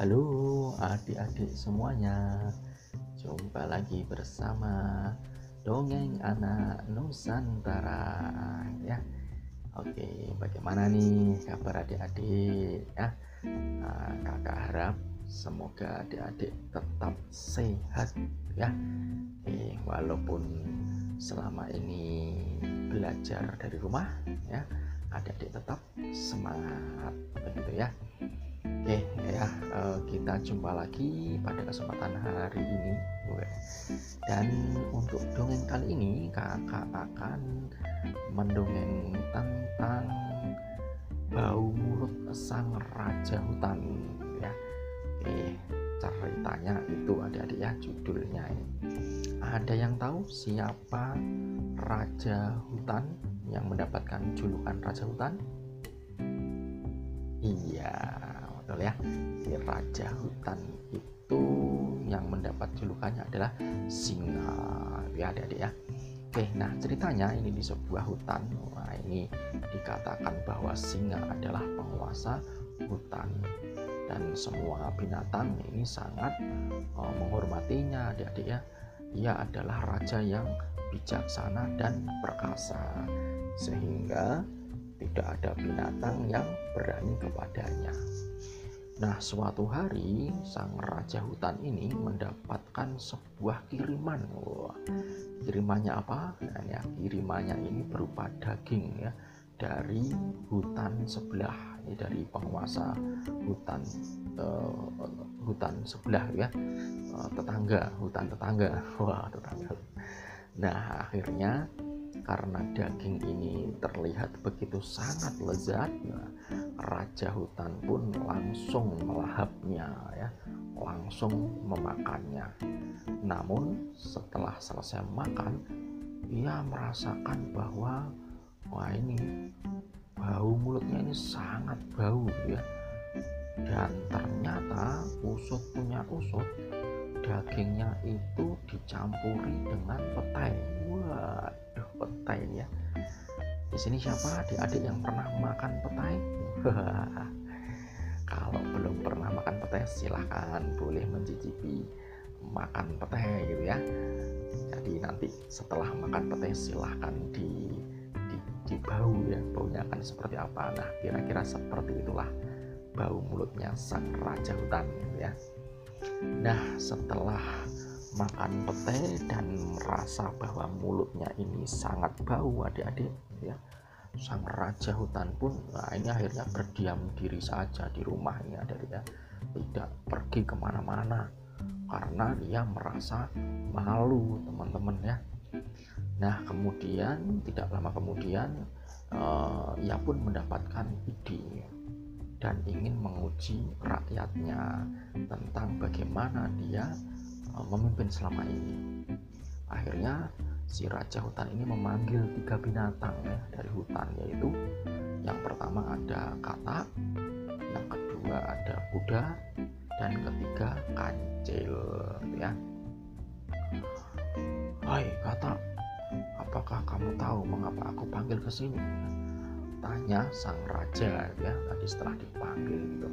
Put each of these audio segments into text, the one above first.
Halo adik-adik semuanya. Jumpa lagi bersama Dongeng Anak Nusantara ya. Oke bagaimana nih kabar adik-adik ya? Nah, Kakak harap semoga adik-adik tetap sehat ya. Oke, Walaupun selama ini belajar dari rumah ya adik-adik tetap semangat begitu ya Oke ya eh, kita jumpa lagi pada kesempatan hari ini dan untuk dongeng kali ini kakak akan mendongeng tentang bau mulut sang raja hutan ya. Oke ceritanya itu adik-adik ya judulnya ini. Ada yang tahu siapa raja hutan yang mendapatkan julukan raja hutan? Iya betul ya. Si raja hutan itu yang mendapat julukannya adalah singa ya adik-adik ya. Oke nah ceritanya ini di sebuah hutan. Wah ini dikatakan bahwa singa adalah penguasa hutan. Dan semua binatang ini sangat uh, menghormatinya adik-adik ya. Ia adalah raja yang bijaksana dan perkasa sehingga tidak ada binatang yang berani kepadanya Nah, suatu hari sang raja hutan ini mendapatkan sebuah kiriman. Wah, kirimannya apa? Nah, ya, kirimannya ini berupa daging ya dari hutan sebelah, ini dari penguasa hutan uh, hutan sebelah ya, uh, tetangga, hutan tetangga. Wah, tetangga. Nah, akhirnya karena daging ini terlihat begitu sangat lezat ya, raja hutan pun langsung melahapnya ya. Langsung memakannya. Namun setelah selesai makan ia merasakan bahwa wah ini bau mulutnya ini sangat bau ya. Dan ternyata usut punya usut dagingnya itu dicampuri dengan petai. Waduh petai ya. Di sini siapa? Adik-adik yang pernah makan petai? Kalau belum pernah makan petai silahkan boleh mencicipi makan petai gitu ya. Jadi nanti setelah makan petai silahkan di, di, bau ya. Baunya akan seperti apa. Nah kira-kira seperti itulah bau mulutnya sang raja hutan gitu ya. Nah setelah makan petai dan merasa bahwa mulutnya ini sangat bau adik-adik ya. Sang raja hutan pun nah ini akhirnya berdiam diri saja di rumahnya dari ya. Tidak pergi ke mana-mana karena dia merasa malu teman-teman ya. Nah kemudian tidak lama kemudian uh, ia pun mendapatkan ide dan ingin menguji rakyatnya tentang bagaimana dia memimpin selama ini akhirnya si raja hutan ini memanggil tiga binatang ya dari hutan yaitu yang pertama ada katak, yang kedua ada kuda, dan ketiga kancil ya. Hai katak, apakah kamu tahu mengapa aku panggil ke sini? Tanya sang raja ya tadi setelah dipanggil gitu.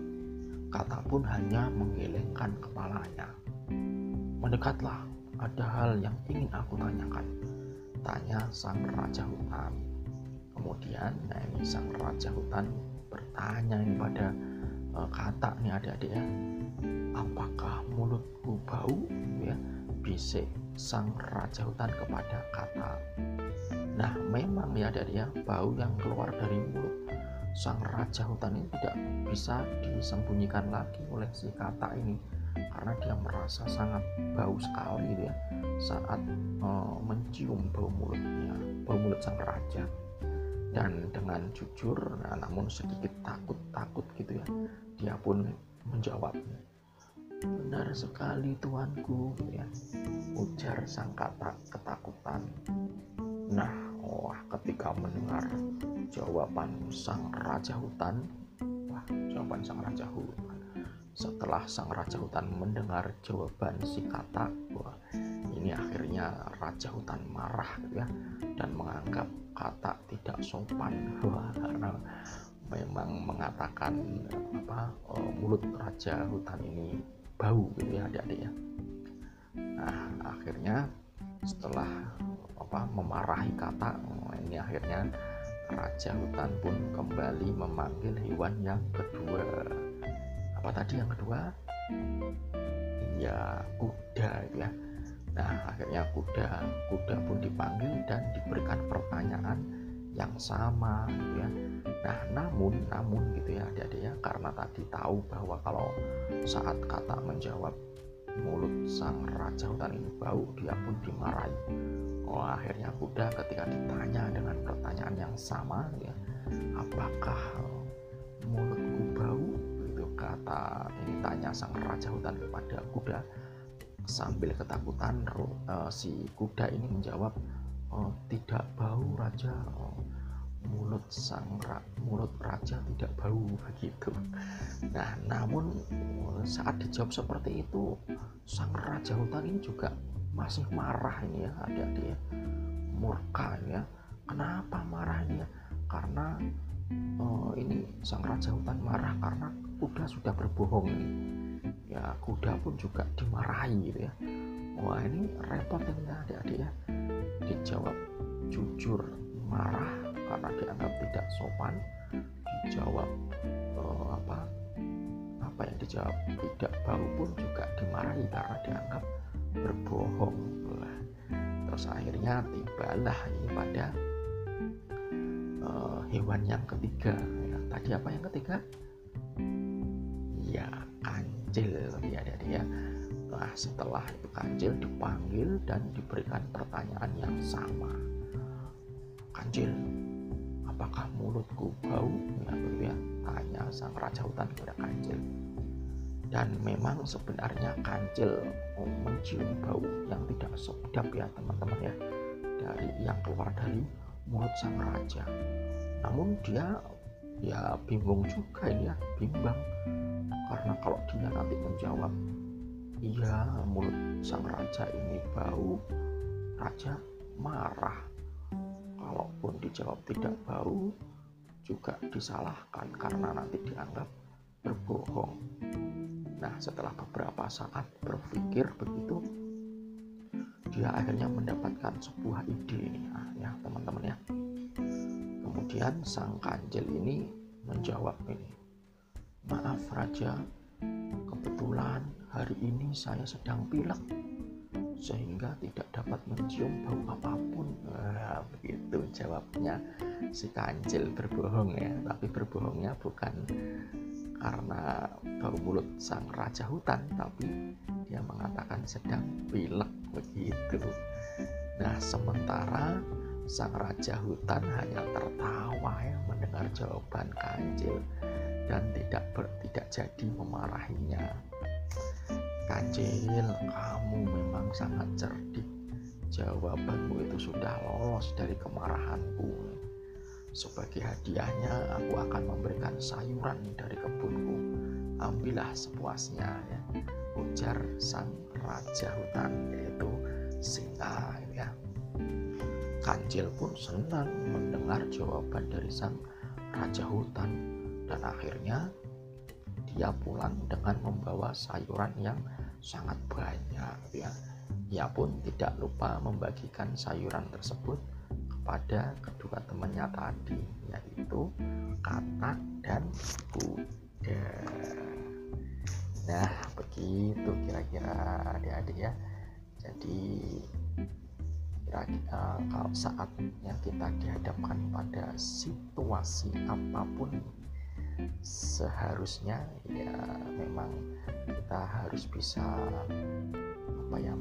Kata pun hanya menggelengkan kepalanya. Mendekatlah, ada hal yang ingin aku tanyakan. Tanya sang raja hutan. Kemudian ini sang raja hutan bertanya ini pada uh, kata nih adik-adik ya apakah mulutku bau? Ya bisik sang raja hutan kepada kata nah memang ya adik-adik ya bau yang keluar dari mulut sang raja hutan ini tidak bisa disembunyikan lagi oleh si kata ini karena dia merasa sangat bau sekali gitu ya saat uh, mencium bau mulutnya bau mulut sang raja. Dan dengan jujur nah, namun sedikit takut-takut gitu ya dia pun menjawab benar sekali tuanku gitu ya ujar sang kata ketakutan. Nah wah ketika mendengar jawaban sang raja hutan wah jawaban sang raja hutan setelah sang raja hutan mendengar jawaban si kata wah ini akhirnya raja hutan marah ya dan menganggap kata tidak sopan. Wah karena memang mengatakan apa uh, mulut raja hutan ini bau gitu ya adik-adik ya. Nah akhirnya setelah apa memarahi kata ini akhirnya raja hutan pun kembali memanggil hewan yang kedua apa tadi yang kedua? Ya kuda ya. Nah akhirnya kuda kuda pun dipanggil dan diberikan pertanyaan yang sama gitu ya. Nah namun namun gitu ya adik-adik ya karena tadi tahu bahwa kalau saat kata menjawab mulut sang raja hutan ini bau dia pun dimarahi. Oh akhirnya kuda ketika ditanya dengan pertanyaan yang sama ya apakah mulutku bau kata ini tanya sang raja hutan kepada kuda sambil ketakutan uh, si kuda ini menjawab oh, tidak bau raja oh, mulut sang ra, mulut raja tidak bau begitu. Nah, namun saat dijawab seperti itu, sang raja hutan ini juga masih marah ini ya adik-adik ya. Murka ya. Kenapa marah ini ya? Karena oh, ini sang raja hutan marah karena kuda sudah berbohong ini. Ya, kuda pun juga dimarahi gitu ya. Wah, ini repot ini ya adik-adik ya. Dijawab jujur marah karena dianggap tidak sopan dijawab uh, apa apa yang dijawab tidak bau pun juga dimarahi karena dianggap berbohong terus akhirnya tibalah ini pada uh, hewan yang ketiga ya, tadi apa yang ketiga ya kancil. Ya dia nah setelah itu kancil dipanggil dan diberikan pertanyaan yang sama. Kancil apakah mulutku bau? Ya gitu ya. Tanya sang raja hutan kepada kancil. Dan memang sebenarnya kancil mencium bau yang tidak sedap ya teman-teman ya. Dari yang keluar dari mulut sang raja. Namun dia ya bingung juga ya bimbang karena kalau dia nanti menjawab iya mulut sang raja ini bau raja marah kalaupun dijawab tidak bau juga disalahkan karena nanti dianggap berbohong. Nah, setelah beberapa saat berpikir begitu, dia akhirnya mendapatkan sebuah ide nah, ya teman-teman ya. Kemudian sang kanjel ini menjawab ini, maaf raja, kebetulan hari ini saya sedang pilek sehingga tidak dapat mencium bau apa pun. Nah, begitu jawabnya si kancil berbohong ya. Tapi berbohongnya bukan karena bau mulut sang raja hutan tapi dia mengatakan sedang pilek begitu. Nah sementara sang raja hutan hanya tertawa ya mendengar jawaban kancil dan tidak ber, tidak jadi memarahinya Kancil, kamu memang sangat cerdik. Jawabanmu itu sudah lolos dari kemarahanku. Sebagai hadiahnya, aku akan memberikan sayuran dari kebunku. Ambillah sepuasnya, ya. ujar sang raja hutan, yaitu singa. Ya. Kancil pun senang mendengar jawaban dari sang raja hutan, dan akhirnya dia pulang dengan membawa sayuran yang sangat banyak ya. Ia pun tidak lupa membagikan sayuran tersebut kepada kedua temannya tadi yaitu katak dan kuda. Nah begitu kira-kira adik-adik ya. Jadi uh, kalau saatnya kita dihadapkan pada situasi apa pun seharusnya ya memang kita harus bisa apa ya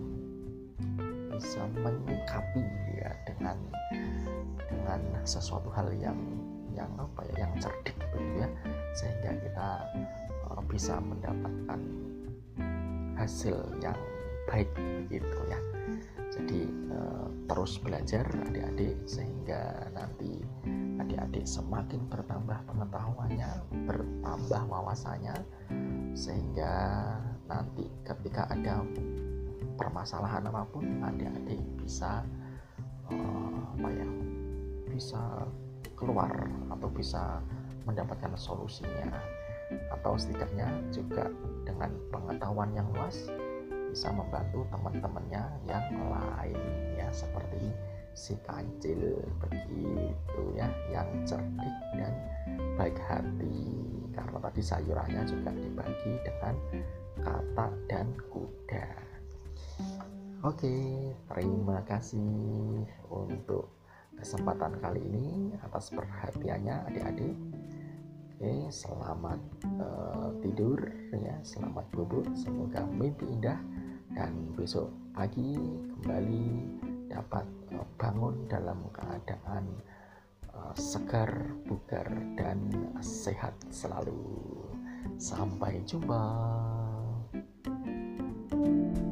bisa menyikapi ya dengan dengan sesuatu hal yang yang apa ya yang cerdik begitu ya. Sehingga kita uh, bisa mendapatkan hasil yang baik begitu ya jadi uh, terus belajar adik-adik sehingga nanti adik-adik semakin bertambah pengetahuannya, bertambah wawasannya, sehingga nanti ketika ada permasalahan apa pun, adik-adik bisa uh, apa ya, bisa keluar atau bisa mendapatkan solusinya. Atau setidaknya juga dengan pengetahuan yang luas bisa membantu teman-temannya yang lain ya seperti si kancil begitu ya yang cerdik dan baik hati. Karena tadi sayurannya juga dibagi dengan kata dan kuda. Oke terima kasih untuk kesempatan kali ini atas perhatiannya adik-adik. Oke, selamat uh, tidur ya, selamat bubur, semoga mimpi indah dan besok pagi kembali dapat uh, bangun dalam keadaan uh, segar, bugar dan sehat selalu. Sampai jumpa. thank you